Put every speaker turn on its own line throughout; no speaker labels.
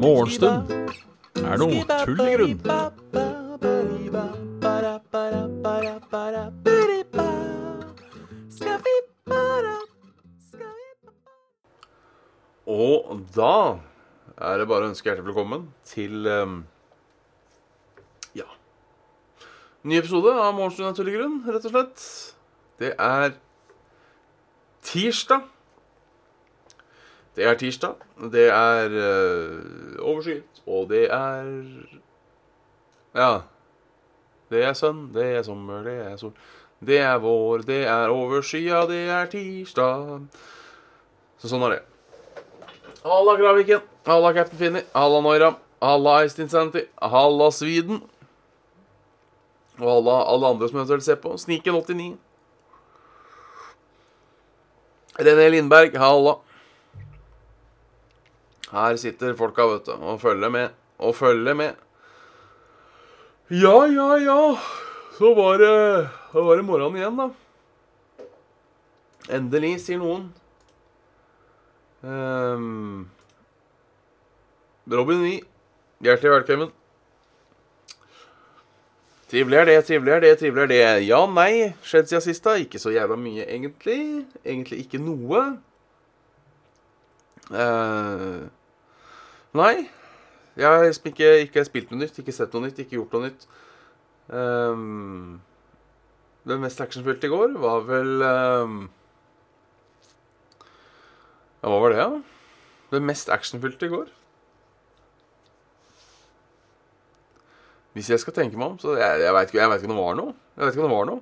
Morgenstund. Er noe tull i grunn.
Og da er det bare å ønske hjertelig velkommen til um, ja ny episode av Morgenstund av tullegrunn, rett og slett. Det er tirsdag. Det er tirsdag. Det er uh, overskyet, og det er Ja. Det er sønn, det er sommer, det er sol. Det er vår, det er overskya, det er tirsdag. Så sånn er det. Halla Graviken, halla Captain Finni. halla Noira, halla Eistin Santi, halla Sweden. Og halla alle andre som eventuelt ser på. Sniken89. René Lindberg, halla. Her sitter folka, vet du, og følger med. Og følger med. Ja, ja, ja. Så var det, så var det morgenen igjen, da. Endelig, sier noen. Um, Robin Wie, hjertelig velkommen. Trivelig er det, trivelig er det, trivelig er det. Ja, nei, skjedd siden sist, da. Ikke så jævla mye, egentlig. Egentlig ikke noe. Uh, nei. Jeg har liksom ikke, ikke spilt noe nytt, ikke sett noe nytt, ikke gjort noe nytt. Um, det mest actionfylte i går var vel um, Ja, hva var det, da? Det mest actionfylte i går? Hvis jeg skal tenke meg om, så Jeg, jeg veit ikke, vet ikke om det var noe. Jeg vet ikke om det var noe.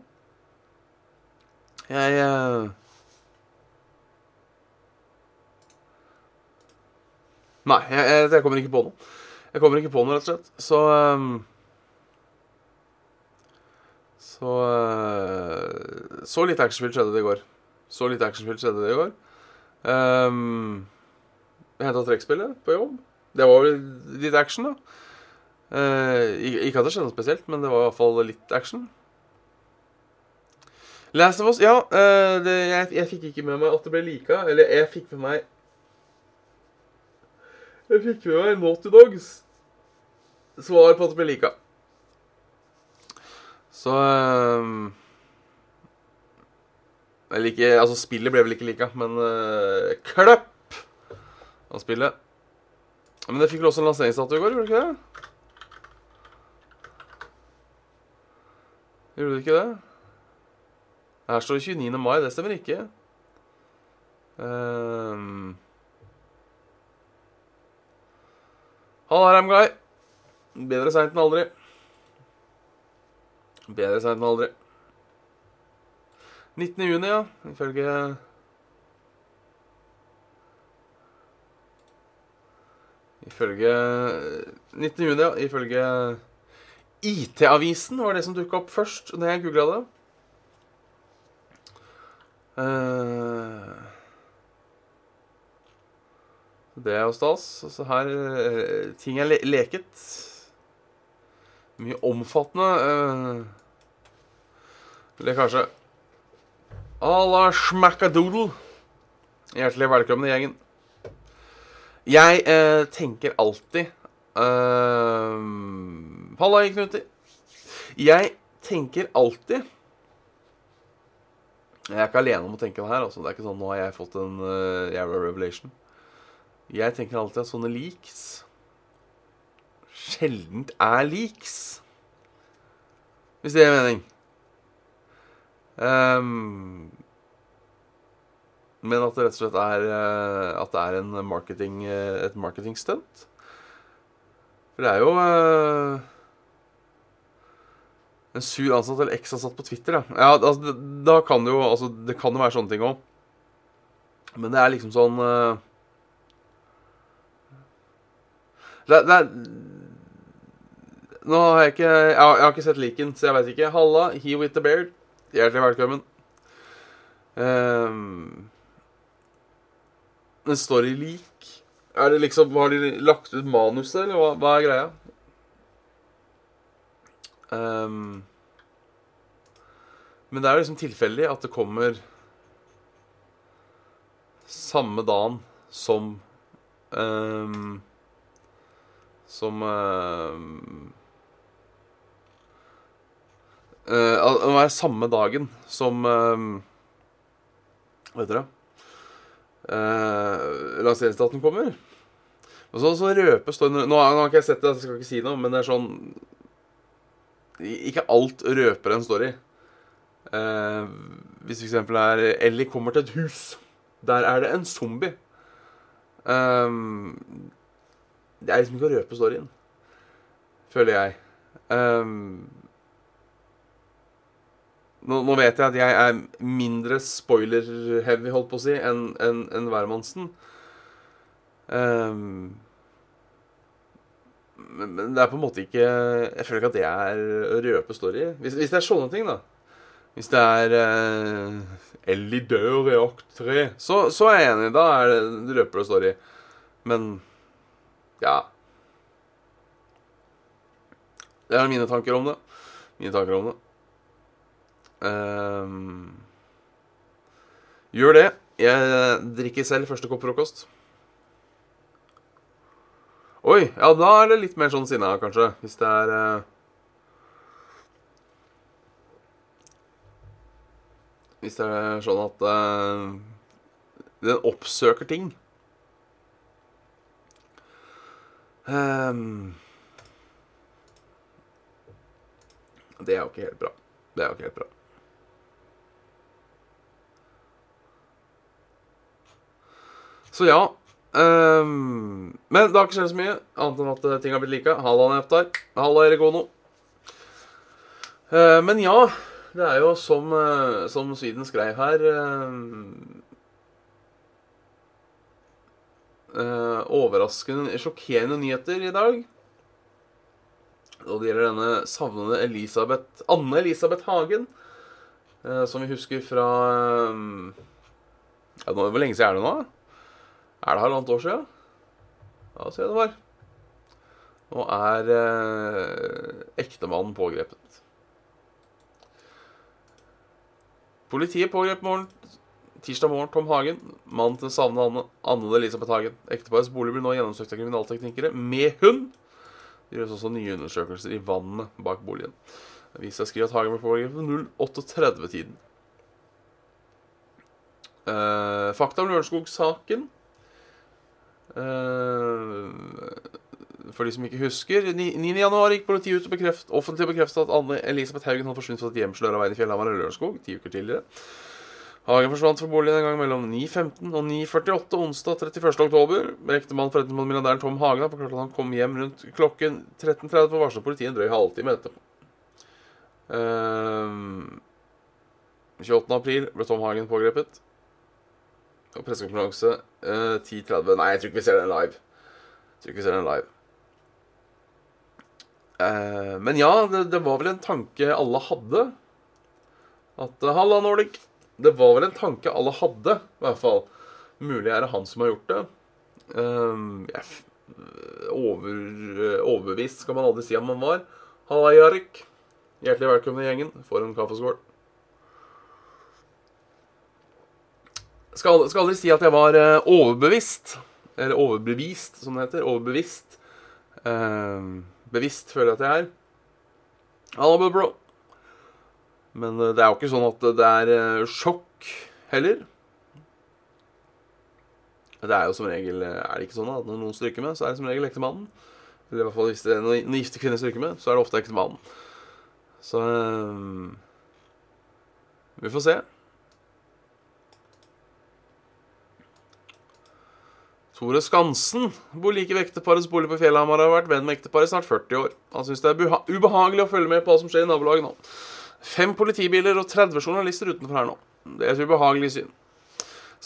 Jeg eh, Nei, jeg, jeg, jeg kommer ikke på noe. Jeg kommer ikke på noe, rett og slett. Så um, Så uh, Så litt actionfylt skjedde det i går. Så litt actionfylt skjedde det i går. Um, jeg henta trekkspillet på jobb. Det var vel litt action, da. Eh, ikke at det skjedde noe spesielt, men det var i hvert fall litt action. Last of Us, ja. eh, det, jeg, jeg fikk ikke med meg at det ble lika. Eller jeg fikk med meg Jeg fikk med meg Naughty Dogs svar på at det ble lika. Så ehm, Eller ikke Altså, spillet ble vel ikke lika, men uh, kløpp av spillet. Men det fikk vel også en lanseringsdato i går, gjorde det ikke det? Gjorde det ikke det? Her står det 29. mai, det stemmer ikke. Um... Halla, Ramguy. Bedre seint enn aldri. Bedre seint enn aldri. 19. juni, ja. Ifølge Ifølge 19. juni, ja. Ifølge IT-avisen var det som dukka opp først når jeg googla det. Eh, det er jo stas. Så her eh, Ting er le leket. Mye omfattende uh, lekkasje. À la schmackadoodle. Hjertelig velkommen i gjengen. Jeg eh, tenker alltid uh, Halla, Knuti. Jeg tenker alltid Jeg er ikke alene om å tenke det her. Altså. Det er ikke sånn nå har jeg fått en uh, jævla revelation. Jeg tenker alltid at sånne leaks sjeldent er leaks. Hvis det gir mening. Um, men at det rett og slett er uh, At det er marketing, uh, et marketingstunt. For det er jo en sur ansatt eller eksansatt på Twitter, da. ja altså, da kan det jo altså, Det kan jo være sånne ting òg. Men det er liksom sånn det, det er Nå har jeg ikke Jeg har, jeg har ikke sett liken, så jeg vet ikke. Halla, he with the beard. Hjertelig velkommen. Um, en story-leak Er det liksom Har de lagt ut manuset, eller hva, hva er greia? Um, men det er jo liksom tilfeldig at det kommer samme dagen som um, Som um, uh, Det må samme dagen som ehm, Hva heter det? Uh, lanseringsdaten kommer. Og så, så røpes det nå, har ikke jeg sett det, jeg skal ikke si noe, men det er sånn Ikke alt røper en story. Eh, hvis f.eks. er Ellie kommer til et hus. Der er det en zombie. Ehm, det er liksom ikke å røpe storyen, føler jeg. Ehm, nå, nå vet jeg at jeg er mindre spoiler-heavy, holdt på å si, enn en, en hvermannsen. Ehm, men, det er på en måte ikke Jeg føler ikke at det er å røpe story. Hvis, hvis det er sånne ting, da. Hvis det er eh, Ellie dør i akt 3, så, så er jeg enig. Da er det, det røper du story. Men ja Det er mine tanker om det. Mine tanker om det. Um, gjør det. Jeg drikker selv første kopp frokost. Oi, ja, da er det litt mer sånn sinna, kanskje. Hvis det er eh, Hvis det er sånn at eh, den oppsøker ting. Um, det er jo ikke helt bra. Det er jo ikke helt bra. Så ja. Ehm, men det har ikke skjedd så mye, annet enn at eh, ting har blitt like. Halla, Neptar. Halla, Erik Ono. Uh, men ja, det er jo som, uh, som Sweden skrev her uh, Overraskende, sjokkerende nyheter i dag. Og det gjelder denne savnede Elisabeth, Anne Elisabeth Hagen. som vi husker fra um, ja, Hvor lenge siden er det nå? Er det halvannet år siden? Ja, ser jeg det var. Nå er eh, ektemannen pågrepet. Politiet pågrep morgen, tirsdag morgen Tom Hagen, mannen til savnede Anne, Anne Elisabeth Hagen. Ekteparets bolig blir nå gjennomsøkt av kriminalteknikere med hund. Det gjøres også nye undersøkelser i vannet bak boligen. Avisa skriver at Hagen ble pågrepet ved 08.30-tiden. Eh, fakta om Lørenskog-saken. Eh, for de som ikke husker 9. 9. januar gikk politiet ut og bekreft, offentlig bekreftet at Anne Elisabeth Haugen hadde forsvunnet fra et hjem Sløraveien i Fjellhamar og Lørenskog ti uker tidligere. Hagen forsvant fra boligen en gang mellom 9.15 og 9.48 onsdag 31. oktober. Rektemann forretningsmann milliardæren Tom Hagen har forklart at han kom hjem rundt klokken 13.30 og varslet politiet en drøy halvtime etterpå. Ehm, 28. april ble Tom Hagen pågrepet. Og pressekonferanse eh, 10.30 Nei, jeg tror ikke vi ser den live. Jeg tror ikke vi ser den live. Eh, men ja, det, det var vel en tanke alle hadde. At eh, Halla, Nordic. Det var vel en tanke alle hadde, i hvert fall. Mulig er det han som har gjort det. Ehm, jeg over, overbevist skal man aldri si om man var. Halla, Jarek. Hjertelig velkommen i gjengen. For en kaffeskål. Skal, skal aldri si at jeg var eh, overbevist. Eller overbevist, som det heter. Overbevist. Ehm, bevisst føler jeg at jeg er. Hallo, bro. Men eh, det er jo ikke sånn at det er sjokk heller. Det er jo som regel Er det ikke sånn at når noen stryker med, så er det som regel ektemannen. Eller i hvert fall hvis det er når gifte kvinner stryker med, så er det ofte ektemannen. Så eh, Vi får se. Tore Skansen bor like ved ekteparets bolig på Fjellhamar og har vært venn med ekteparet i snart 40 år. Han syns det er ubehagelig å følge med på hva som skjer i nabolaget nå. Fem politibiler og 30 journalister utenfor her nå. Det er et ubehagelig syn.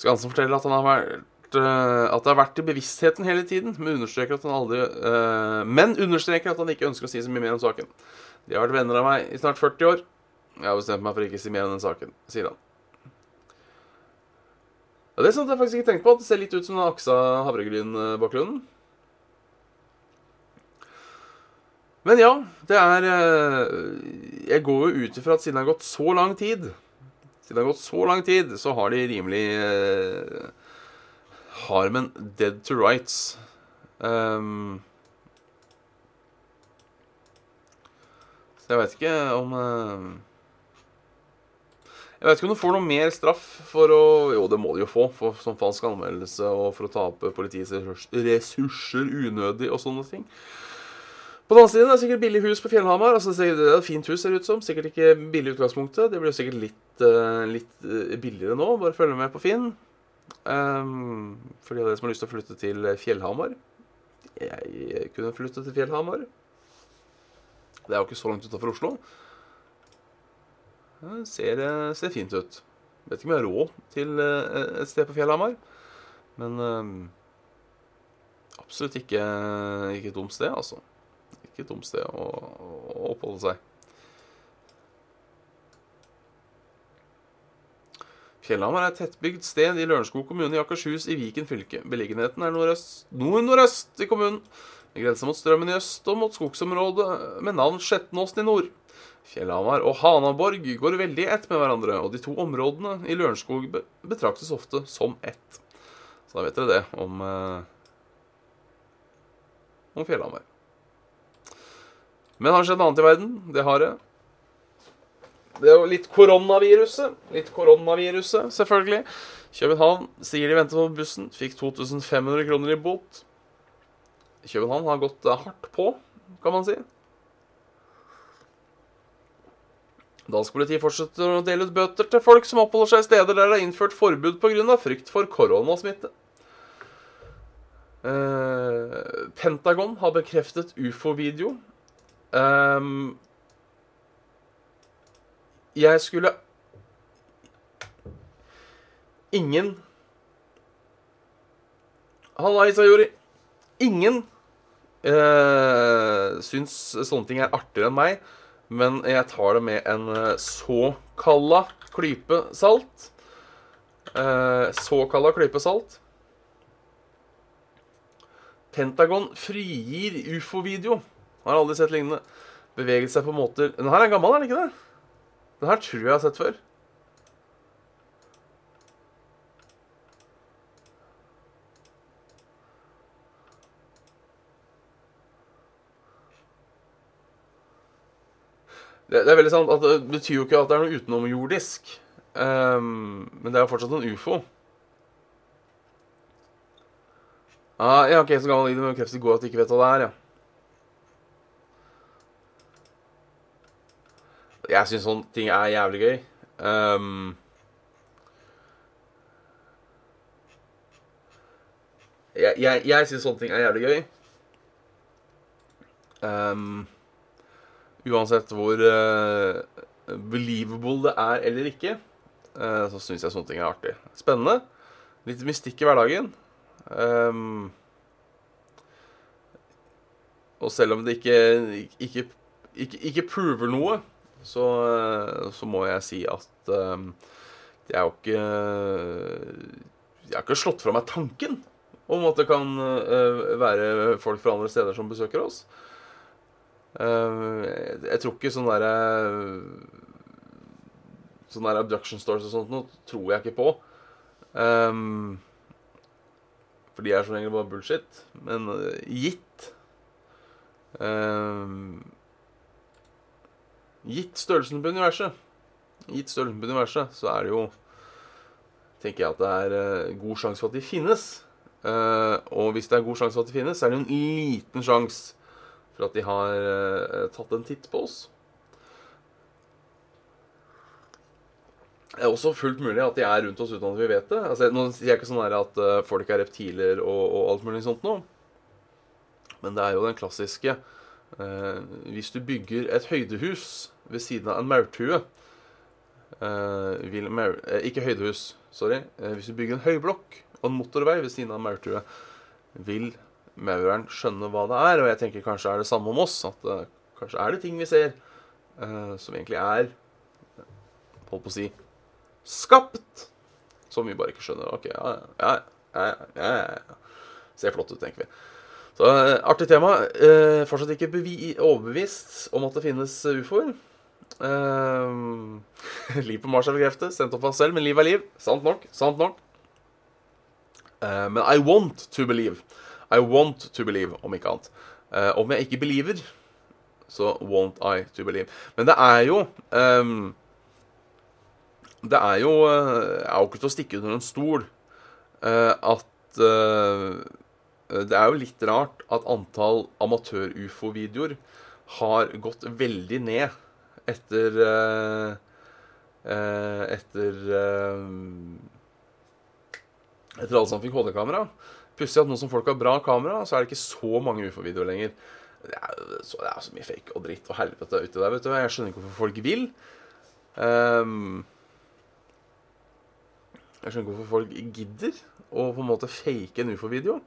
Skansen forteller at han har vært eh, at det har vært i bevisstheten hele tiden, men understreker at han aldri øh, Men understreker at han ikke ønsker å si så mye mer om saken. De har vært venner av meg i snart 40 år. Jeg har bestemt meg for ikke å si mer om den saken, sier han. Ja, det er sånt jeg faktisk ikke tenkt på. At det ser litt ut som den Aksa havregryn-bakgrunnen. Men ja, det er eh, Jeg går jo ut ifra at siden det har gått så lang tid Siden det har gått så lang tid, så har de rimelig eh, Harmen Dead to Rights. Um, så jeg vet ikke om uh, Jeg vet ikke om du får noe mer straff for å Jo, det må du jo få, for, som falsk anmeldelse og for å tape politiets ressurser unødig og sånne ting. På den andre siden er det sikkert billig hus på Fjellhamar. Altså, det er et fint hus, ser det ut som. Sikkert ikke billig i utgangspunktet. Det blir jo sikkert litt, uh, litt uh, billigere nå. Bare følg med på Finn. Um, for de av dere som har lyst til å flytte til Fjellhamar Jeg kunne flytte til Fjellhamar. Det er jo ikke så langt utafor Oslo. Ser, ser, fint ut. Vet ikke om jeg har råd til et sted på Fjellhamar. Men um, absolutt ikke, ikke et dumt sted, altså. Ikke et dumt sted å, å oppholde seg. Fjellhamar er et tettbygd sted i Lørenskog kommune i Akershus i Viken fylke. Beliggenheten er nordøst, nord-nordøst i kommunen. Det grenser mot Strømmen i øst og mot skogsområdet med navn Skjettenåsen i nord. Fjellhamar og Hanaborg går veldig ett med hverandre, og de to områdene i Lørenskog betraktes ofte som ett. Så da vet dere det om, eh, om Fjellhamar. Men det skjedd noe annet i verden? Det har det. Det er jo litt koronaviruset. Litt koronaviruset, selvfølgelig. København sier de venter på bussen. Fikk 2500 kroner i bot. København har gått hardt på, kan man si. Dansk politi fortsetter å dele ut bøter til folk som oppholder seg i steder der det er innført forbud pga. frykt for koronasmitte. Eh, Pentagon har bekreftet ufo-video. Um, jeg skulle Ingen Halla, Isayori. Ingen eh, syns sånne ting er artigere enn meg, men jeg tar det med en eh, såkalla klype salt. Eh, såkalla klype salt. Pentagon frigir ufo-video. Har aldri sett lignende. Beveget seg på måter Den her er gammel, er den ikke det? Den her tror jeg jeg har sett før. Det, det, er veldig sant at det betyr jo ikke at det er noe utenomjordisk. Um, men det er jo fortsatt en ufo. Ah, jeg har ikke helt så gammel i med kreft i går at jeg ikke vet hva det er. ja. Jeg syns sånne ting er jævlig gøy. Um, jeg jeg, jeg syns sånne ting er jævlig gøy. Um, uansett hvor uh, believable det er eller ikke, uh, så syns jeg sånne ting er artig. Spennende. Litt mystikk i hverdagen. Um, og selv om det ikke, ikke, ikke, ikke prover noe, så, så, må jeg si at um, jeg har ikke Jeg har ikke slått fra meg tanken om at det kan uh, være folk fra andre steder som besøker oss. Uh, jeg tror ikke sånn derre Sånne der abduction stores og sånt noe tror jeg ikke på. Um, for de er som regel bare bullshit. Men uh, gitt um, Gitt størrelsen på universet, gitt størrelsen på universet, så er det jo tenker jeg at det er uh, god sjanse for at de finnes. Uh, og hvis det er god sjanse for at de finnes, så er det jo en liten sjanse for at de har uh, tatt en titt på oss. Det er også fullt mulig at de er rundt oss uten at vi vet det. Altså, nå sier jeg ikke sånn at folk er reptiler og, og alt mulig sånt noe. Men det er jo den klassiske Hvis du bygger et høydehus ved siden av en maurtue uh, maur, uh, Ikke høydehus, sorry. Uh, hvis du bygger en høyblokk og en motorvei ved siden av en maurtue, vil maureren skjønne hva det er. Og jeg tenker kanskje er det samme om oss. At kanskje er det ting vi ser som egentlig er Holdt på å si skapt. Som vi bare ikke skjønner. Ok, ja, ja, ja, ja, ja. Ser flott ut, tenker vi. Så artig tema. Fortsatt ikke overbevist om at det finnes ufoer. Uh, liv på Mars er bekreftet. Sendt opp av oss selv, men liv er liv. Sant nok. Sant nok. Men I want to believe. I want to believe, om ikke annet. Uh, om jeg ikke believer, så won't I to believe. Men det er jo um, Det er jo eh, Jeg er jo ikke til å stikke under en stol uh, at uh, Det er jo litt rart at antall amatør-ufo-videoer har gått veldig ned etter eh, eh, Etter eh, Etter alle som fikk HD-kamera. Pussig at nå som folk har bra kamera, så er det ikke så mange ufo-videoer lenger. Det er, så, det er så mye fake og dritt og helvete uti der, vet du. Jeg skjønner ikke hvorfor folk vil. Um, jeg skjønner ikke hvorfor folk gidder å på en måte fake en ufo-video.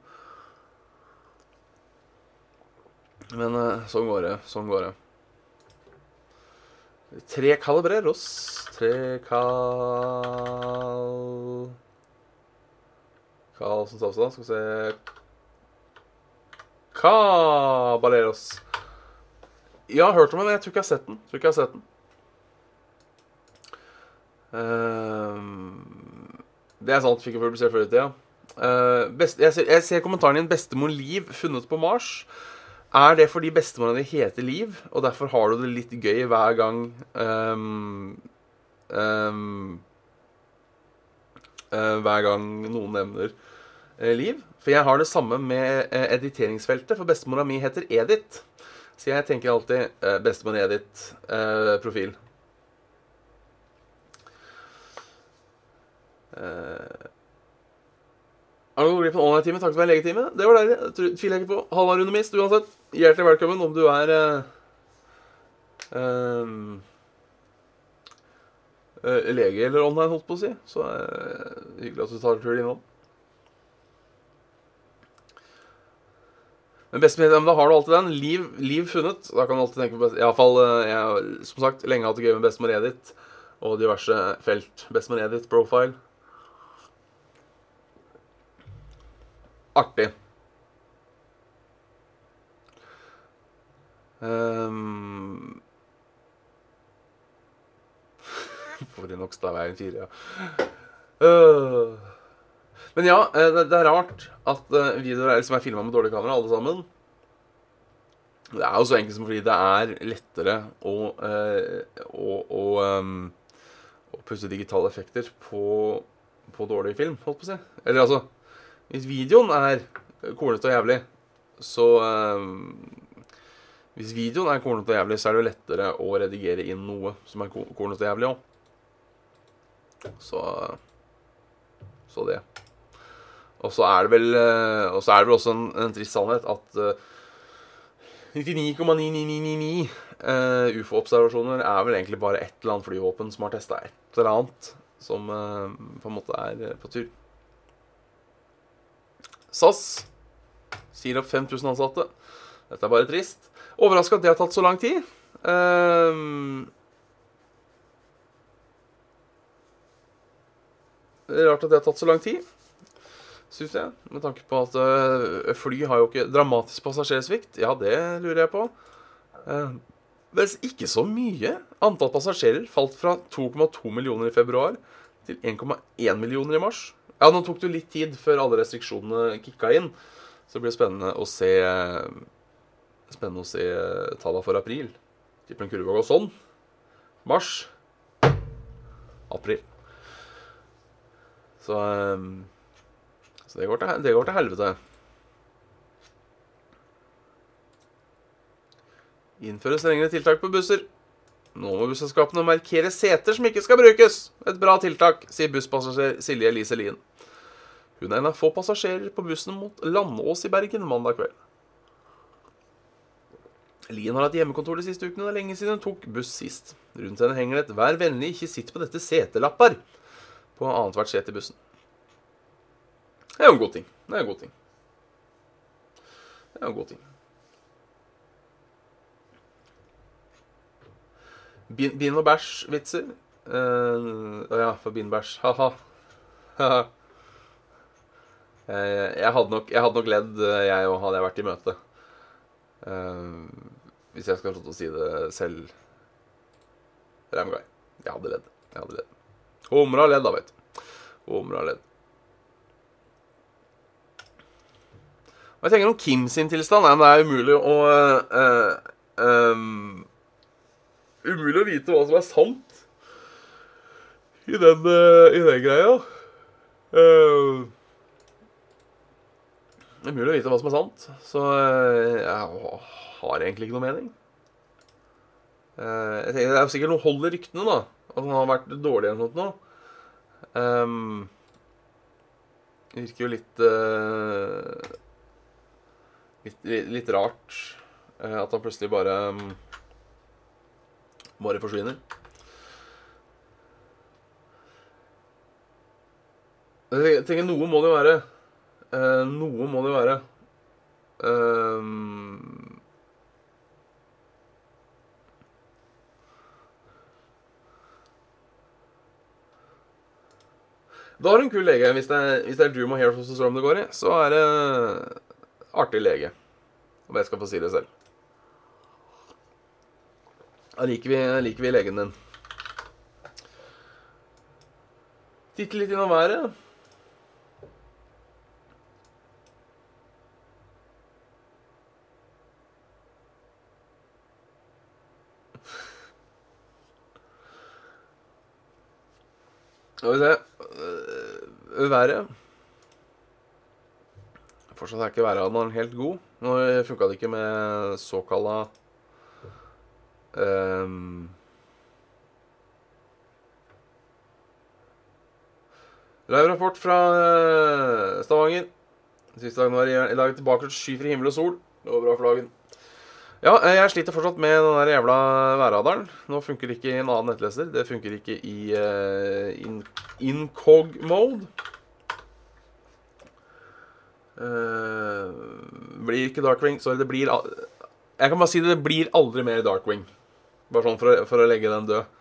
Men eh, sånn går det. Sånn går det. Tre calibreros. Tre cal... Cal Savstad. Skal vi se Caballeros. Jeg har hørt om den, men jeg tror ikke jeg har sett den. Tror ikke jeg har sett den. Ehm, det er sant. Fikk jeg publisert før i tida. Uh, best, jeg, ser, jeg ser kommentaren din 'Bestemor Liv funnet på Mars'. Er det fordi bestemora di heter Liv, og derfor har du det litt gøy hver gang um, um, uh, Hver gang noen nevner uh, Liv? For jeg har det samme med uh, editeringsfeltet, for bestemora mi heter Edith. Så jeg tenker alltid bestemor Edith, profil. Uh, har du gått glipp av en online-time takket være legetime? Det var deilig. Tviler jeg ikke på. Halva rundemist uansett. Hjertelig velkommen om du er uh, lege eller online, holdt på å si. Så uh, hyggelig at du tar tur innom. Men bestemor, men da har du alltid den. Liv, liv funnet. Da kan du alltid tenke på best... Iallfall, jeg har som sagt lenge hatt det gøy med bestemor Edith og diverse felt. Bestemor Edith profile. artig. Um, For en Okstadveien 4, ja. Uh, men ja, eh, det, det, er rart at uh, videoer er, liksom er filma med dårlig kamera, alle sammen. Det er jo så enkelt som fordi det er lettere å, uh, å, å, um, å pusse digitale effekter på, på dårlig film, holdt på å si. Eller altså hvis videoen er kornete og jævlig, så um, Hvis videoen er kornete og jævlig, så er det jo lettere å redigere inn noe som er kornete og jævlig òg. Så Så det. Og så er det vel eh, Og så er det vel også en, en trist sannhet at uh, 99,9999 uh, ufo-observasjoner er vel egentlig bare ett eller annet flyvåpen som har testa et eller annet som uh, på en måte er på tur. SAS sier opp 5000 ansatte. Dette er bare trist. Overraska at det har tatt så lang tid. Um, det er rart at det har tatt så lang tid, syns jeg. Med tanke på at uh, fly har jo ikke dramatisk passasjersvikt. Ja, det lurer jeg på. Uh, mens ikke så mye. Antall passasjerer falt fra 2,2 millioner i februar til 1,1 millioner i mars. Ja, nå tok det jo litt tid før alle restriksjonene kicka inn. Så det blir spennende å se Spennende å se tallene for april. Tipper en kurve går sånn. Mars. April. Så Så det går til, det går til helvete. Innføre strengere tiltak på busser. Nå må busselskapene markere seter som ikke skal brukes. Et bra tiltak, sier busspassasjer Silje Elise Lien. Hun er en av få passasjerer på bussen mot Landås i Bergen mandag kveld. Lien har hatt hjemmekontor de siste ukene. Det er lenge siden hun tok buss sist. Rundt henne henger det et 'vær vennlig, ikke sitt på dette setelappar' på annethvert sete i bussen. Det er jo en god ting. Det er en god ting. Det er en god ting. Bin og bæsj-vitser. Uh, ja, for bin bæsj. Ha-ha. jeg, hadde nok, jeg hadde nok ledd, eh, jeg òg, hadde jeg vært i møte. Uh, hvis jeg skal til å si det selv. Ramguy. Jeg hadde ledd. Jeg hadde ledd. Humra ledd, da, vet du. Humra ledd. Hva jeg tenker om Kim sin tilstand? Nei, det er umulig å eh, um, Umulig å vite hva som er sant i den, uh, i den greia. Uh, det umulig å vite hva som er sant, så uh, jeg har egentlig ikke noe mening. jeg tenker Det er sikkert noe hold i ryktene, da. At han har vært dårlig eller noe. Um, det virker jo litt, litt, litt rart at han plutselig bare um, bare forsvinner. Jeg tenker Noe må det jo være. Uh, noe må det jo være. Um, Da har du en kul lege. Hvis det er, hvis det er Dream og Hair Storm det går i, så er det artig lege. Om jeg skal få si det selv. Da liker vi, liker vi legen din. Titte litt innom været. Skal vi se øh, Været Fortsatt er ikke værradaren helt god. Nå funka det ikke med såkalla Um, Live-rapport fra Stavanger. Siste dagen var i dag tilbake til skyfri himmel og sol. Det var bra for dagen. Ja, jeg sliter fortsatt med den der jævla værradaren. Nå funker det ikke i en annen nettleser. Det funker ikke i uh, in incog-mode. Uh, blir ikke Darkwing. Sorry, det blir Jeg kan bare si det, det blir aldri mer Darkwing. Bare sånn for å, for å legge den død.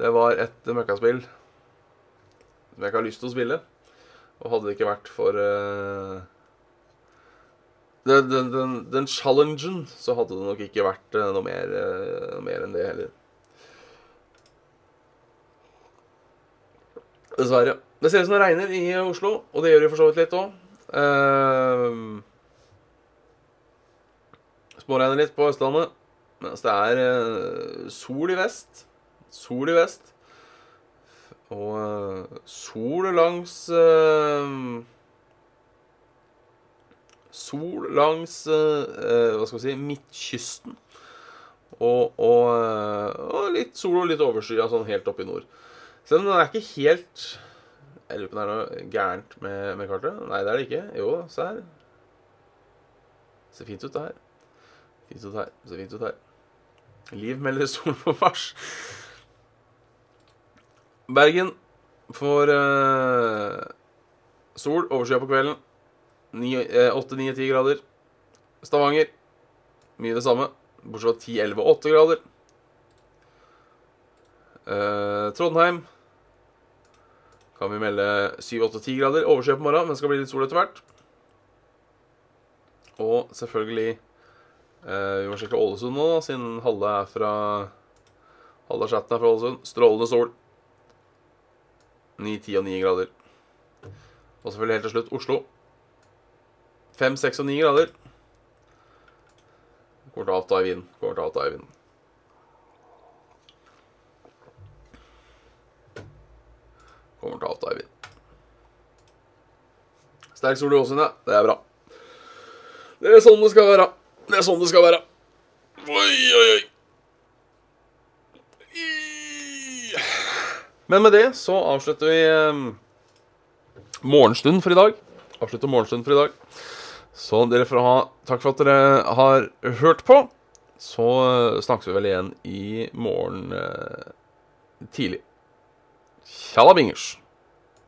Det var et møkkaspill som jeg ikke har lyst til å spille. Og hadde det ikke vært for uh, den, den, den, den, challengen, så hadde det nok ikke vært uh, noe, mer, uh, noe mer enn det heller. Dessverre. Det ser ut som det regner i Oslo, og det gjør det for så vidt litt òg. Uh, Småregner litt på Østlandet. Mens det er eh, sol i vest. Sol i vest. Og eh, sol langs eh, Sol langs eh, Hva skal vi si midtkysten. Og, og, eh, og, litt sol og litt overskya sånn helt oppe i nord. Selv om den er ikke helt Jeg lurer på om det er noe gærent med, med kartet. Nei, det er det ikke. Jo, se her. Ser fint ut, det her. Fint ut her. Ser fint ut her. Liv melder sol på fars. Bergen får eh, sol, overskya på kvelden. 8-9-10 uh, grader. Stavanger mye det samme, bortsett fra 10-11-8 grader. Eh, Trondheim kan vi melde 7-8-10 grader. Overskyet på morgenen, men skal bli litt sol etter hvert. Og selvfølgelig eh, vi må sjekke Ålesund nå, siden halve er fra Halve chatten er fra Ålesund. Strålende sol. 9, 10 og 9 grader. Og selvfølgelig helt til slutt Oslo. 5, 6 og ni grader. Kommer til å avta i vinden. Kommer til å avta i vinden. Kommer til å avta i vinden. Sterk sol i Åsund, ja. Det er bra. Det er sånn det skal være. Det er sånn det skal være. Oi, oi, oi. Men med det så avslutter vi eh, morgenstund for i dag. Avslutter morgenstund for i dag. Så dere får ha takk for at dere har hørt på. Så eh, snakkes vi vel igjen i morgen eh, tidlig. Tjalla bingers.